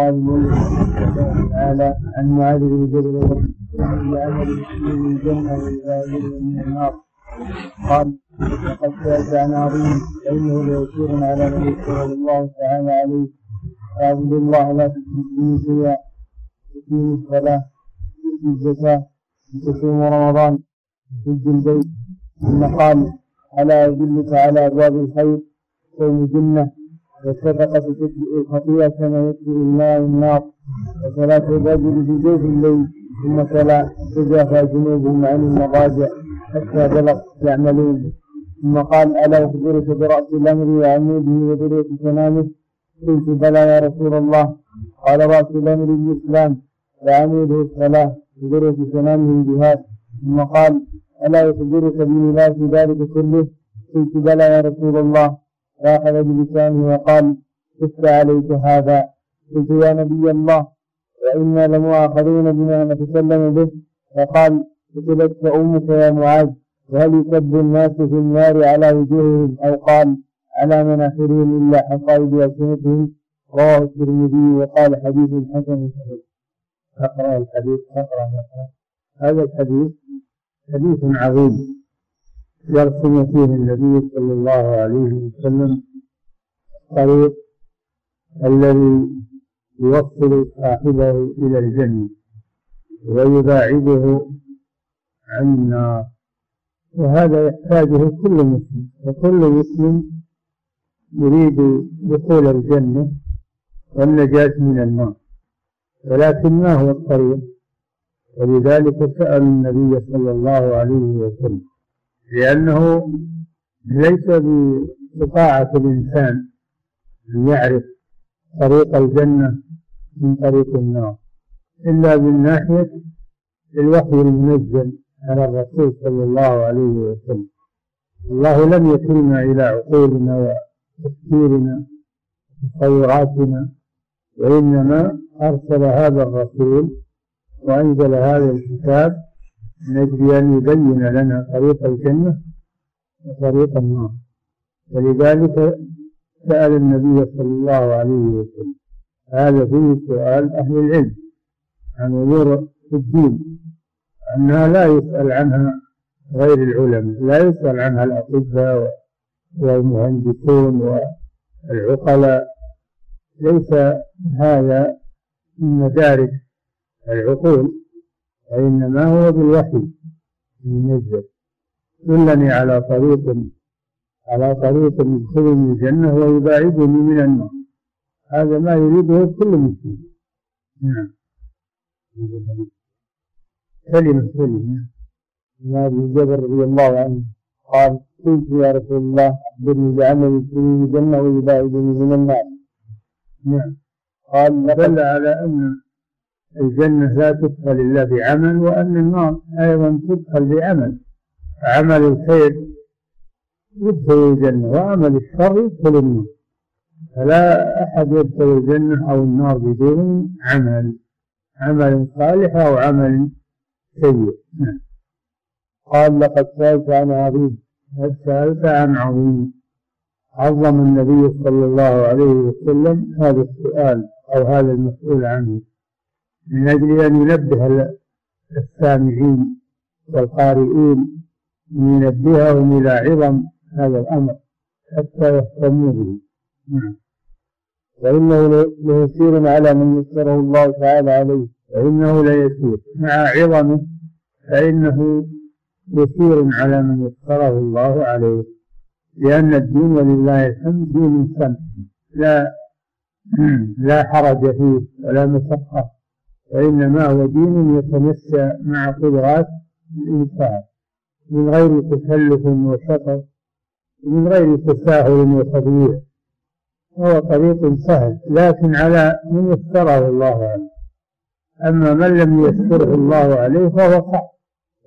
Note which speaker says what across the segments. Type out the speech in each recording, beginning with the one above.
Speaker 1: قال المؤلف تعالى عن معاذ بن جبل لعمل من الجنة وإذا من النار قال لقد سألت عن عظيم فإنه ليسير على من يسر الله تعالى عليه اعبد الله لا تشرك به شيئا تقيم الصلاة تؤتي الزكاة تصوم رمضان تحج البيت ثم قال ألا أدلك على أبواب الخير صوم جنة والصدقة تطفئ الخطيئة كما يطفئ الماء النار وصلاة الرجل في جوف الليل ثم تلا تجافى جنوبهم عن المضاجع حتى بلغ يعملون. ثم قال ألا أخبرك برأس الأمر وعموده وذرية سنامه قلت بلى يا رسول الله. قال رأس الأمر الإسلام وعموده الصلاة وذرية سنامه الجهاد. ثم قال ألا يخبرك بملاك ذلك كله؟ قلت بلى يا رسول الله. فأخذ بلسانه وقال كف عليك هذا. قلت يا نبي الله وإنا لمؤاخذون بما نتكلم به. فقال قتلتك أمك يا معاذ وهل يكب الناس في النار على وجوههم؟ أو قال على مناخرهم إلا حصائد ألسنتهم. رواه الترمذي وقال حديث حسن صحيح.
Speaker 2: أقرأ الحديث أقرأ. هذا الحديث حديث عظيم. يرسم فيه النبي صلى الله عليه وسلم الطريق الذي يوصل صاحبه إلى الجنة ويباعده عن النار. وهذا يحتاجه كل مسلم وكل مسلم يريد دخول الجنة والنجاة من النار. ولكن ما هو الطريق؟ ولذلك سأل النبي صلى الله عليه وسلم. لأنه ليس باستطاعة الإنسان أن يعرف طريق الجنة من طريق النار إلا من ناحية الوحي المنزل على الرسول صلى الله عليه وسلم. الله لم يكلنا إلى عقولنا وتفكيرنا وتصوراتنا وإنما أرسل هذا الرسول وأنزل هذا الكتاب من أجل أن يبين لنا طريق الجنة وطريق النار. ولذلك سأل النبي صلى الله عليه وسلم هذا فيه سؤال أهل العلم عن أمور الدين أنها لا يسأل عنها غير العلماء لا يسأل عنها الأطباء والمهندسون والعقلاء. ليس هذا من مدارك العقول. وإنما هو بالوحي المنزل دلني على طريق على طريق يدخلني الجنة ويباعدني من النار. هذا ما يريده كل مسلم. نعم. كلمة كلمة.
Speaker 1: معاذ بن جبل رضي الله عنه قال قلت يا رسول الله أخبرني بعمل يدخلني الجنة ويباعدني من النار.
Speaker 2: نعم. قال دل على أن الجنة لا تدخل إلا بعمل وأن النار أيضا تدخل بعمل عمل الخير يدخل الجنة وعمل الشر يدخل النار. فلا أحد يدخل الجنة أو النار بدون عمل. عمل صالح أو عمل سيء. نعم.
Speaker 1: قال لقد سألت عن عظيم.
Speaker 2: قد سألت عن عظيم. عظم النبي صلى الله عليه وسلم هذا السؤال أو هذا المسؤول عنه. من أجل أن ينبه السامعين والقارئين ينبههم إلى عظم هذا الأمر حتى يهتموا به. نعم.
Speaker 1: وإنه ليسير على من يسره الله تعالى عليه.
Speaker 2: وإنه ليسير مع عظمه فإنه يسير على من يسره الله عليه. لأن الدين ولله الحمد دين سمح لا لا حرج فيه ولا مشقة. وإنما هو دين يتمشى مع قدرات الإنسان من غير تكلف وشطط من غير تساهل وتضييع. هو طريق سهل لكن على من يسره الله عليه. أما من لم يسره الله عليه فهو صعب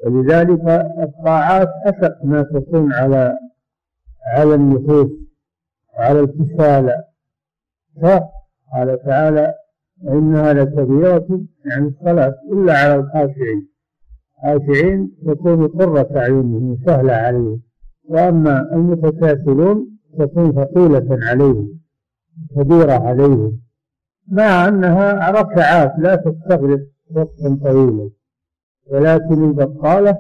Speaker 2: ولذلك الطاعات أشق ما تكون على على النفوس وعلى الكسالى قال تعالى وإنها لكبيرة يعني الصلاة إلا على الخاشعين. الخاشعين تكون قرة أعينهم سهلة عليهم. وأما المتكاسلون تكون ثقيلة عليهم كبيرة عليهم. مع أنها ركعات لا تستغرق وقتا طويلا ولكن البطالة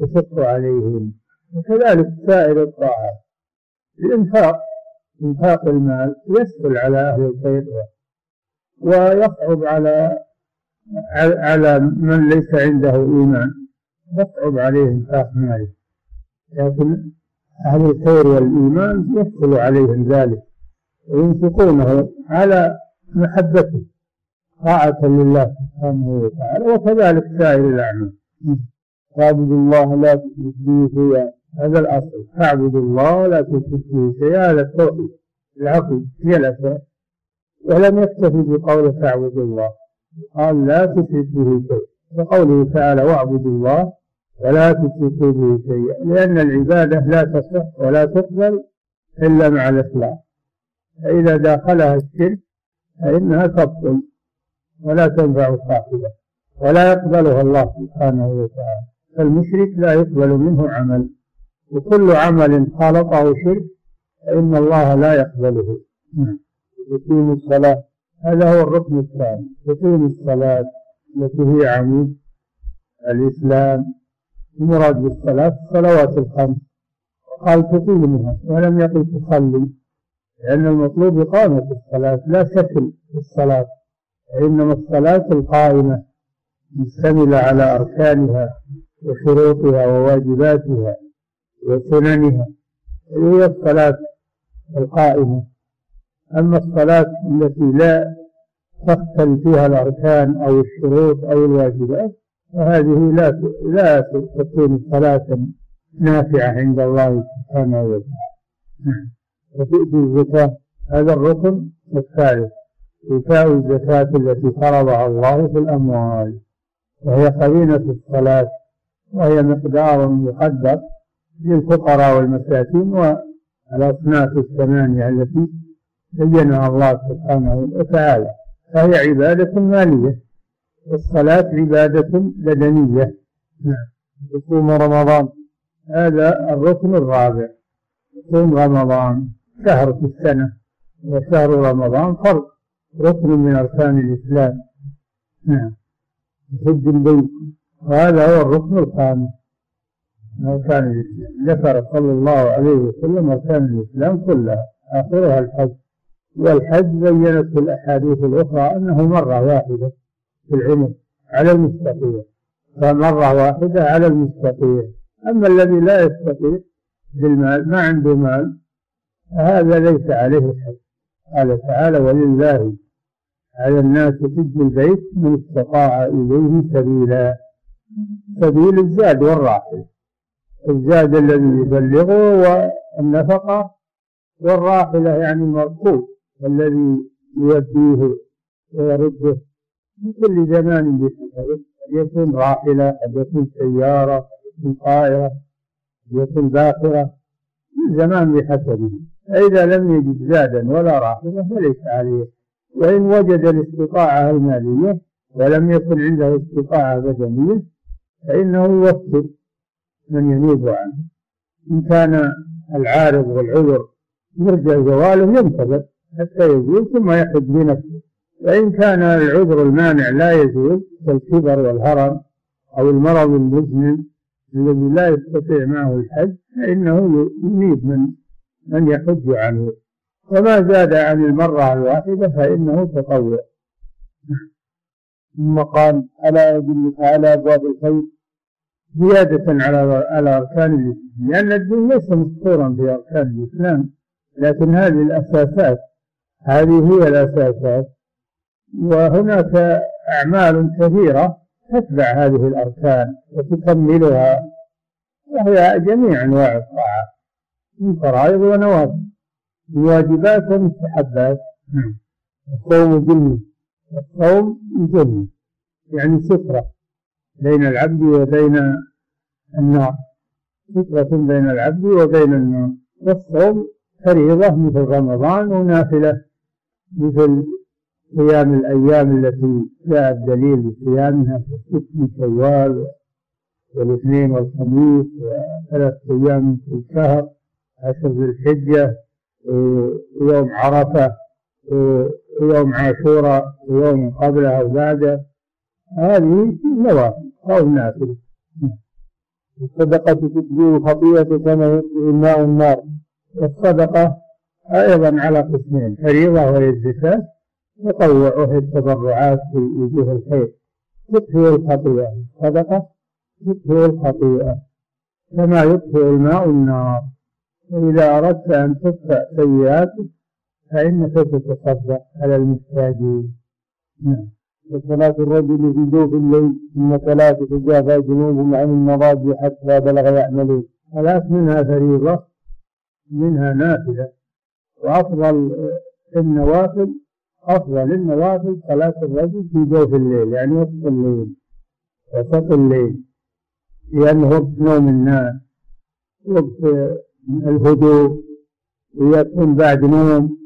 Speaker 2: تشق عليهم. وكذلك سائر الطاعات. الإنفاق إنفاق المال يسهل على أهل الخير. ويصعب على على من ليس عنده إيمان. يصعب عليه إنفاق ماله لكن أهل الخير والإيمان يسهل عليهم ذلك وينفقونه على محبته طاعة لله سبحانه وتعالى وكذلك سائر الأعمال.
Speaker 1: واعبدوا الله لا تشرك به شيئا.
Speaker 2: هذا الأصل. اعبد الله لا تشرك به شيئا. هذا التوحيد. العقل. هي الأساس ولم يكتفي بقوله فاعبدوا الله. قال لا تشرك به شيئا. وقوله تعالى واعبدوا الله ولا تشركوا به شيئا. لأن العبادة لا تصح ولا تقبل إلا مع الإخلاص. فإذا داخلها الشرك فإنها تبطل ولا تنفع صاحبه ولا يقبلها الله سبحانه وتعالى. فالمشرك لا يقبل منه عمل. وكل عمل خالطه شرك فإن الله لا يقبله.
Speaker 1: يقيم الصلاة.
Speaker 2: هذا هو الركن الثاني. تقيم الصلاة التي هي عمود الإسلام المراد بالصلاة الصلوات الخمس. قال تقيمها ولم يقل تصلي لأن المطلوب إقامة الصلاة لا شكل في الصلاة إنما الصلاة القائمة مشتملة على أركانها وشروطها وواجباتها وسننها. هي الصلاة القائمة. أما الصلاة التي لا تختل فيها الأركان أو الشروط أو الواجبات فهذه لا لا تكون صلاة نافعة عند الله سبحانه وتعالى. وتؤتي الزكاة هذا الركن الثالث إيتاء الزكاة التي فرضها الله في الأموال. وهي قرينة الصلاة وهي مقدار مقدر للفقراء والمساكين والأصناف الثمانية التي بينها الله سبحانه وتعالى. فهي عبادة مالية والصلاة عبادة بدنية.
Speaker 1: نعم. صوم رمضان.
Speaker 2: هذا الركن الرابع. صوم رمضان شهر في السنة وشهر رمضان فرض. ركن من أركان الإسلام. نعم. حج البيت. وهذا هو الركن الخامس. من أركان الإسلام. ذكر صلى الله عليه وسلم أركان الإسلام كلها. آخرها الحج. والحج بينت في الأحاديث الأخرى أنه مرة واحدة في العمر على المستطيع. فمرة واحدة على المستطيع. أما الذي لا يستطيع بالمال ما عنده مال هذا ليس عليه الحج. قال تعالى ولله على الناس حج البيت من استطاع إليه سبيلا. سبيل الزاد والراحل. الزاد الذي يبلغه والنفقة والراحلة يعني المركوب الذي يوديه ويرده في كل زمان بحسبه يكون راحلة قد يكون سيارة قد يكون طائرة قد يكون باخرة زمان بحسبه. فإذا لم يجد زادا ولا راحلة فليس عليه. وإن وجد الاستطاعة المالية ولم يكن عنده استطاعة بدنية فإنه يوكل من ينوب عنه. إن كان العارض والعذر يرجى زواله ينتظر. حتى يزول ثم يحج بنفسه. وإن كان العذر المانع لا يزول كالكبر والهرم أو المرض المزمن الذي لا يستطيع معه الحج فإنه ينيب من من يحج عنه. وما زاد عن المرة الواحدة فإنه تطوع.
Speaker 1: ثم قال ألا أدلك على أبواب الخير
Speaker 2: زيادة على على أركان الإسلام؟ لأن الدين ليس مسطورا في أركان الإسلام لكن هذه الأساسات هذه هي الأساسات. وهناك أعمال كثيرة تتبع هذه الأركان وتكملها وهي جميع أنواع الطاعات من فرائض ونوافل واجبات ومستحبات.
Speaker 1: الصوم جنة
Speaker 2: الصوم جنة يعني سترة بين العبد وبين النار. سترة بين العبد وبين النار. والصوم فريضة مثل رمضان ونافلة. مثل صيام الأيام التي جاء الدليل بصيامها في من شوال والاثنين والخميس وثلاث أيام في الشهر عشر ذي الحجة ويوم عرفة ويوم عاشوراء ويوم قبله أو بعده هذه نوافل أو نافلة.
Speaker 1: الصدقة تكبير الخطيئة كما يكفي الماء النار
Speaker 2: والصدقة أيضا على قسمين فريضة وهي الزكاة تطوع وهي التبرعات في وجوه الخير. تطفئ الخطيئة صدقة تطفئ الخطيئة. كما يطفئ الماء النار. وإذا أردت أن تطفئ سيئاتك فإنك تتصدق على المحتاجين.
Speaker 1: نعم. وصلاة الرجل في جوف الليل ثم ثلاث تجافى جنوبهم عن المضاجع حتى بلغ يعملون.
Speaker 2: ثلاث منها فريضة منها نافلة وأفضل النوافل أفضل النوافل صلاة الرجل في جوف الليل يعني وسط الليل وسط الليل لأنه وقت نوم الناس وقت الهدوء ويكون بعد نوم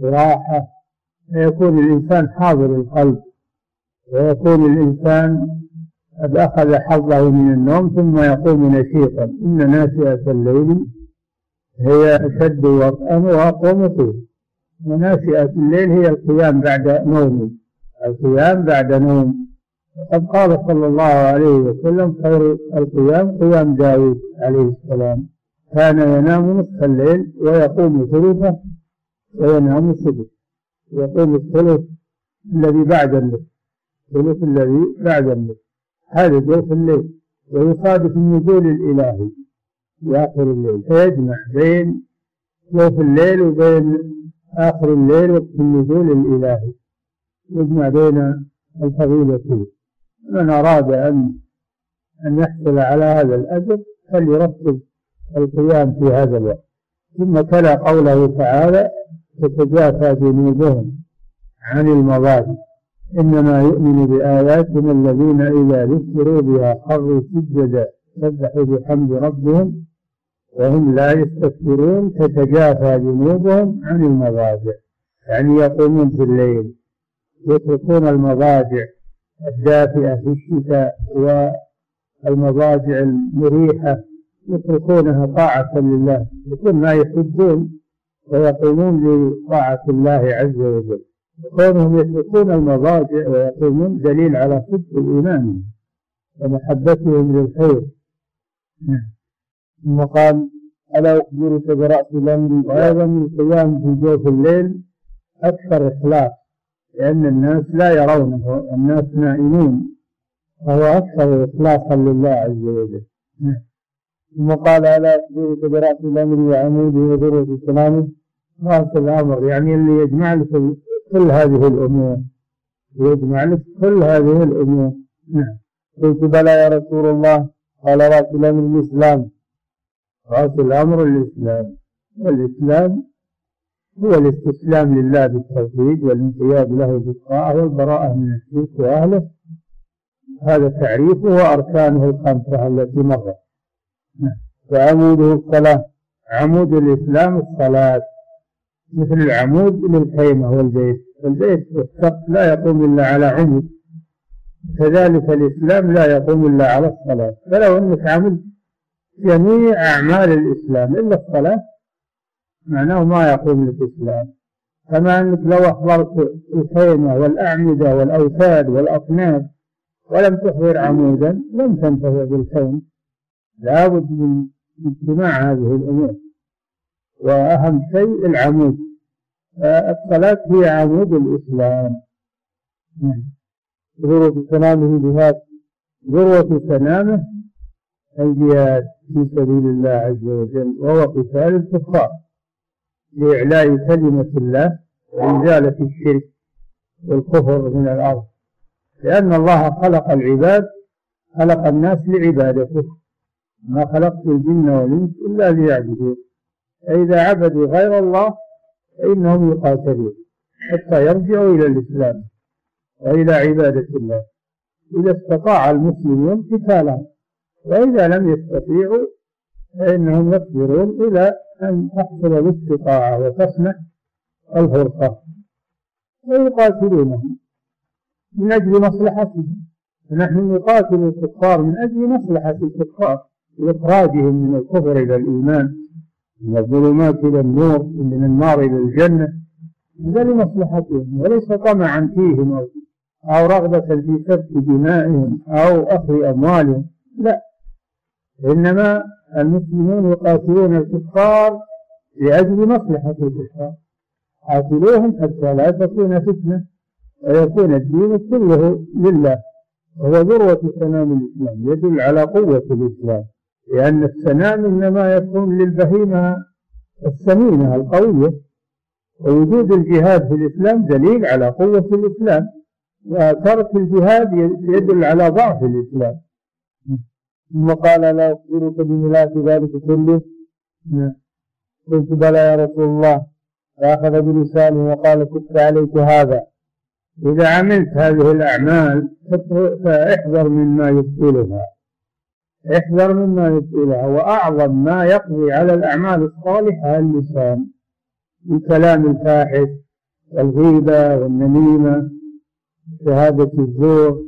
Speaker 2: وراحة فيكون الإنسان حاضر القلب ويكون الإنسان قد أخذ حظه من النوم ثم يقوم نشيطا. إن ناشئة الليل هي أشد وطئا وأقوم قيل وناشئة الليل هي القيام بعد نوم. القيام بعد نوم. وقد قال صلى الله عليه وسلم خير القيام قيام داود عليه السلام. كان ينام نصف الليل ويقوم ثلثه وينام الثلث يقوم الثلث الذي بعد النصف. الثلث الذي بعد النصف. هذا جوف الليل. ويصادف النزول الإلهي. في آخر الليل فيجمع بين جوف الليل وبين آخر الليل وقت النزول الإلهي. يجمع بين الفضيلتين من أراد أن أن يحصل على هذا الأجر فليرتب القيام في هذا الوقت. ثم تلا قوله تعالى تتجافى جنوبهم عن المضاجع إنما يؤمن بآياتنا الذين إذا ذكروا بها خروا سجدا سبحوا بحمد ربهم وهم لا يستكبرون تتجافى جنوبهم عن المضاجع. يعني يقومون في الليل يتركون المضاجع الدافئة في الشتاء والمضاجع المريحة يتركونها طاعة لله. يكون ما يحبون ويقومون لطاعة الله عز وجل. كونهم يتركون المضاجع ويقومون دليل على صدق الإيمان ومحبتهم للخير.
Speaker 1: ثم قال ألا أخبرك برأس الأمر
Speaker 2: وأيضا القيام في جوف الليل أكثر إخلاص لأن الناس لا يرونه الناس نائمون فهو أكثر إخلاصا لله عز وجل.
Speaker 1: ثم قال ألا أخبرك برأس الأمر وعموده وذروة سلامه
Speaker 2: رأس الأمر يعني اللي يجمع لك كل هذه الأمور يجمع لك كل هذه الأمور.
Speaker 1: نعم. قلت بلى يا رسول الله قال رأس الأمر الإسلام.
Speaker 2: رأس الأمر الإسلام. والإسلام هو الاستسلام لله بالتوحيد والانقياد له بالطاعة والبراءة من الشرك وأهله. هذا تعريفه وأركانه الخمسة التي مرت
Speaker 1: وعموده الصلاة.
Speaker 2: عمود الإسلام الصلاة. مثل العمود للخيمة والبيت البيت والسقف لا يقوم إلا على عمود. كذلك الإسلام لا يقوم إلا على الصلاة. فلو أنك عملت جميع أعمال الإسلام إلا الصلاة معناه ما يقوم الإسلام. كما أنك لو أحضرت الخيمة والأعمدة والأوتاد والأصنام ولم تحضر عمودا لم تنتفع بالخيمة لابد من اجتماع هذه الأمور. وأهم شيء العمود. الصلاة هي عمود الإسلام.
Speaker 1: ذروة سلامه جهاد
Speaker 2: ذروة سلامه الجهاد في سبيل الله عز وجل وهو قتال الكفار لإعلاء كلمة الله وإزالة الشرك والكفر من الأرض. لأن الله خلق العباد خلق الناس لعبادته. ما خلقت الجن والإنس إلا ليعبدون. فإذا عبدوا غير الله فإنهم يقاتلون حتى يرجعوا إلى الإسلام وإلى عبادة الله. إذا استطاع المسلمون قتالهم. وإذا لم يستطيعوا فإنهم يصبرون إلى أن تحصل الاستطاعة وتصنع الفرقة ويقاتلونهم من أجل مصلحتهم. فنحن نقاتل الكفار من أجل مصلحة الكفار لإخراجهم من الكفر إلى الإيمان من الظلمات إلى النور من النار إلى الجنة. هذا لمصلحتهم وليس طمعا فيهم أو, رغبة في سفك دمائهم أو أخذ أموالهم. لا إنما المسلمون يقاتلون الكفار لأجل مصلحة الكفار. قاتلوهم حتى لا تكون فتنة ويكون الدين كله لله. وهو ذروة سنام الإسلام يدل على قوة الإسلام. لأن السنام إنما يكون للبهيمة السمينة القوية ووجود الجهاد في الإسلام دليل على قوة الإسلام وترك الجهاد يدل على ضعف الإسلام.
Speaker 1: ثم قال لا أخبرك بملاك ذلك كله. نعم. قلت بلى يا رسول الله. فأخذ بلسانه وقال كف عليك هذا.
Speaker 2: إذا عملت هذه الأعمال فاحذر مما يبطلها احذر مما يبطلها وأعظم ما يقضي على الأعمال الصالحة اللسان. الكلام الفاحش والغيبة والنميمة شهادة الزور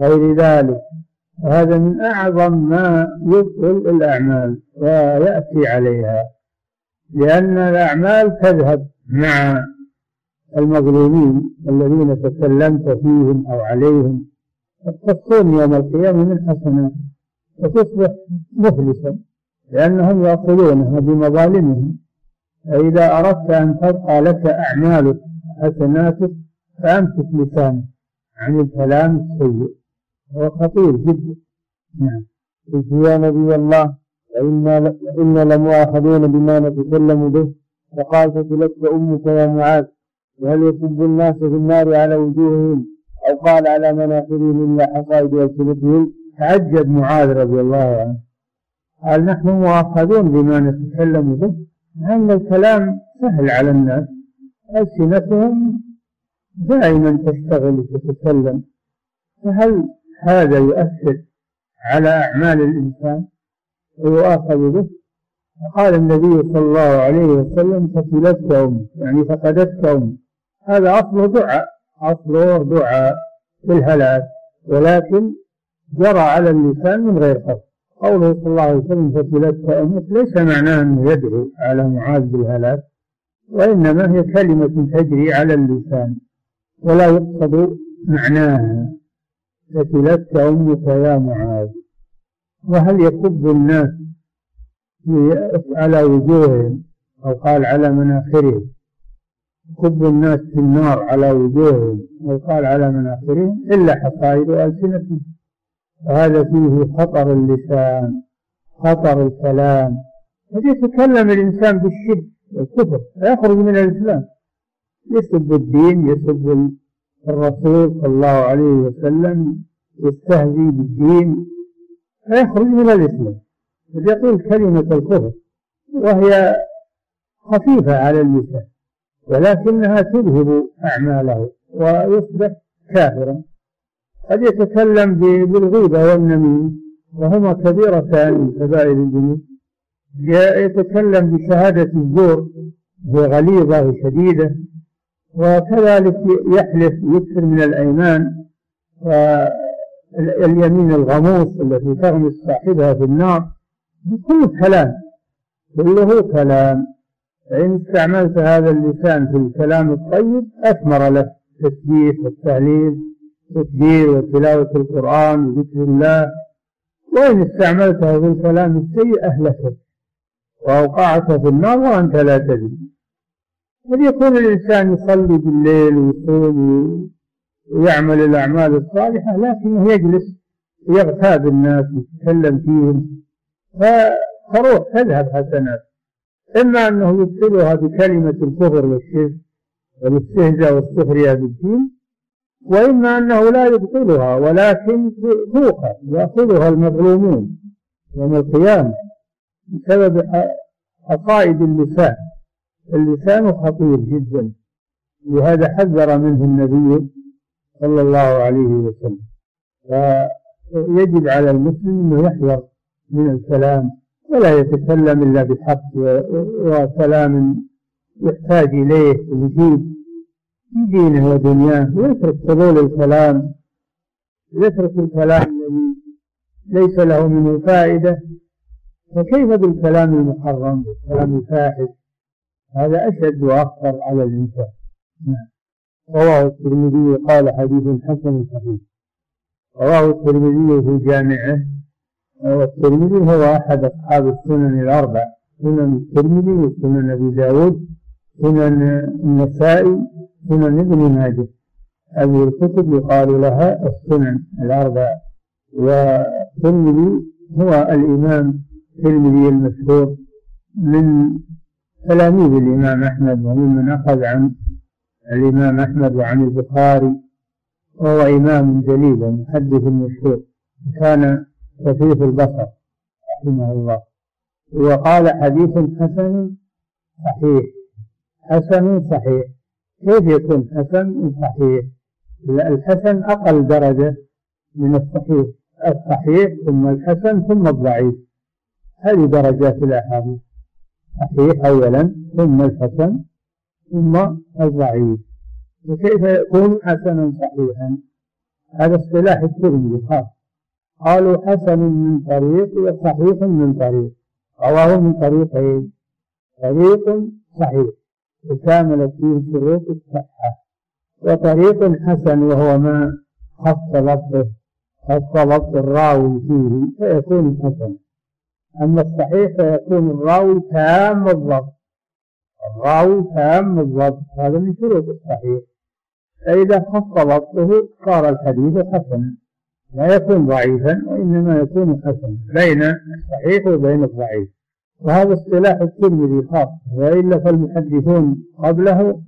Speaker 2: غير ذلك. هذا من أعظم ما يبطل الأعمال ويأتي عليها لأن الأعمال تذهب مع المظلومين الذين تكلمت فيهم أو عليهم تصون يوم القيامة من حسنات وتصبح مفلسا لأنهم يأخذونها بمظالمهم. فإذا أردت أن تبقى لك أعمالك حسناتك فأمسك لسانك عن الكلام السيء. هو خطير جدا.
Speaker 1: نعم. قلت يا نبي الله وإنا إنا لمؤاخذون بما نتكلم به فقال فتلك أمك يا معاذ وهل يسب الناس في النار على وجوههم؟ أو قال على مناخرهم إلا حصائد ألسنتهم؟
Speaker 2: تعجب معاذ رضي الله عنه. قال نحن مؤاخذون بما نتكلم به لأن الكلام سهل على الناس. ألسنتهم دائما تشتغل وتتكلم. فهل هذا يؤثر على أعمال الإنسان ويؤاخذ به. قال النبي صلى الله عليه وسلم فكلتك أمك يعني فقدتك أمك هذا أصله دعاء أصله دعاء بالهلاك ولكن جرى على اللسان من غير قصد قوله صلى الله عليه وسلم فكلتك أمك ليس معناه أنه يدعو على معاذ بالهلاك وإنما هي كلمة تجري على اللسان. ولا يقصد معناها. فتلتك أمك يا معاذ. وهل يكب الناس على وجوههم أو قال على مناخرهم؟ يكب الناس في النار على وجوههم أو قال على مناخرهم؟ إلا حصائد ألسنتهم وهذا فيه خطر اللسان خطر الكلام. قد يتكلم الإنسان بالشرك والكفر فيخرج من الإسلام. يسب الدين يسب الرسول صلى الله عليه وسلم يستهزي بالدين فيخرج من الإسلام. يقول كلمة الكفر وهي خفيفة على اللسان ولكنها تذهب أعماله ويصبح كافرا. قد يتكلم بالغيبة والنميم وهما كبيرتان من كبائر الذنوب. يتكلم بشهادة الزور هي غليظة وشديدة. وكذلك يحلف يكثر من الأيمان واليمين الغموس التي تغمس صاحبها في النار كل كلام كله كلام. فإن استعملت هذا اللسان في الكلام الطيب أثمر لك التسبيح والتهليل والتكبير وتلاوة القرآن وذكر الله. وإن استعملته في الكلام السيء أهلكك وأوقعك في النار وأنت لا تدري. قد يكون الإنسان يصلي بالليل ويصوم ويعمل الأعمال الصالحة لكنه يجلس يغتاب الناس ويتكلم فيهم. فتروح تذهب حسنات. إما أنه يبطلها بكلمة الكفر والشرك والاستهزاء والسخرية بالدين وإما أنه لا يبطلها ولكن توقع يأخذها المظلومون يوم القيامة بسبب عقائد اللسان. اللسان خطير جدا. لهذا حذر منه النبي صلى الله عليه وسلم. فيجب على المسلم أنه يحذر من الكلام ولا يتكلم إلا بالحق وكلام يحتاج إليه ويجيب في دينه ودنياه. ويترك فضول الكلام يترك الكلام الذي ليس له منه فائدة. فكيف بالكلام المحرم بالكلام الفاحش؟ هذا أشد وأخطر على الإنسان. نعم. رواه الترمذي قال حديث حسن صحيح. رواه الترمذي في جامعه والترمذي هو أحد أصحاب السنن الأربع. سنن الترمذي وسنن أبي داود. سنن النسائي. سنن ابن ماجه. هذه الكتب يقال لها السنن الأربع. والترمذي هو الإمام الترمذي المشهور من تلاميذ الإمام أحمد وممن أخذ عن الإمام أحمد وعن البخاري وهو إمام جليل ومحدث مشهور كان خفيف البصر رحمه الله. وقال حديث حسن صحيح. حسن صحيح. كيف يكون حسن صحيح؟ الحسن أقل درجة من الصحيح. الصحيح ثم الحسن ثم الضعيف. هذه درجات الأحاديث. صحيح أولا ثم الحسن ثم الضعيف. وكيف يكون حسنا صحيحا؟ هذا اصطلاح الترمذي خاص. قالوا حسن من طريق وصحيح من طريق. رواه من طريقين طريق صحيح وكاملت فيه شروط الصحة وطريق حسن وهو ما خص لفظه خص لفظ الراوي فيه فيكون حسن. أما الصحيح فيكون الراوي تام الضبط. الراوي تام الضبط. هذا من شروط الصحيح. فإذا خف ضبطه صار الحديث حسنا لا يكون ضعيفا وإنما يكون حسنا بين الصحيح وبين الضعيف. وهذا اصطلاح الترمذي خاص. وإلا فالمحدثون قبله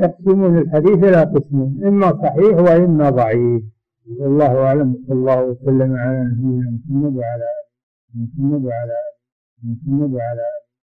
Speaker 2: يقسمون الحديث إلى قسمين. إما صحيح وإما ضعيف. والله أعلم. صلى الله وسلم على نبينا محمد وعلى آله محمد وعلى آله محمد وعلى آله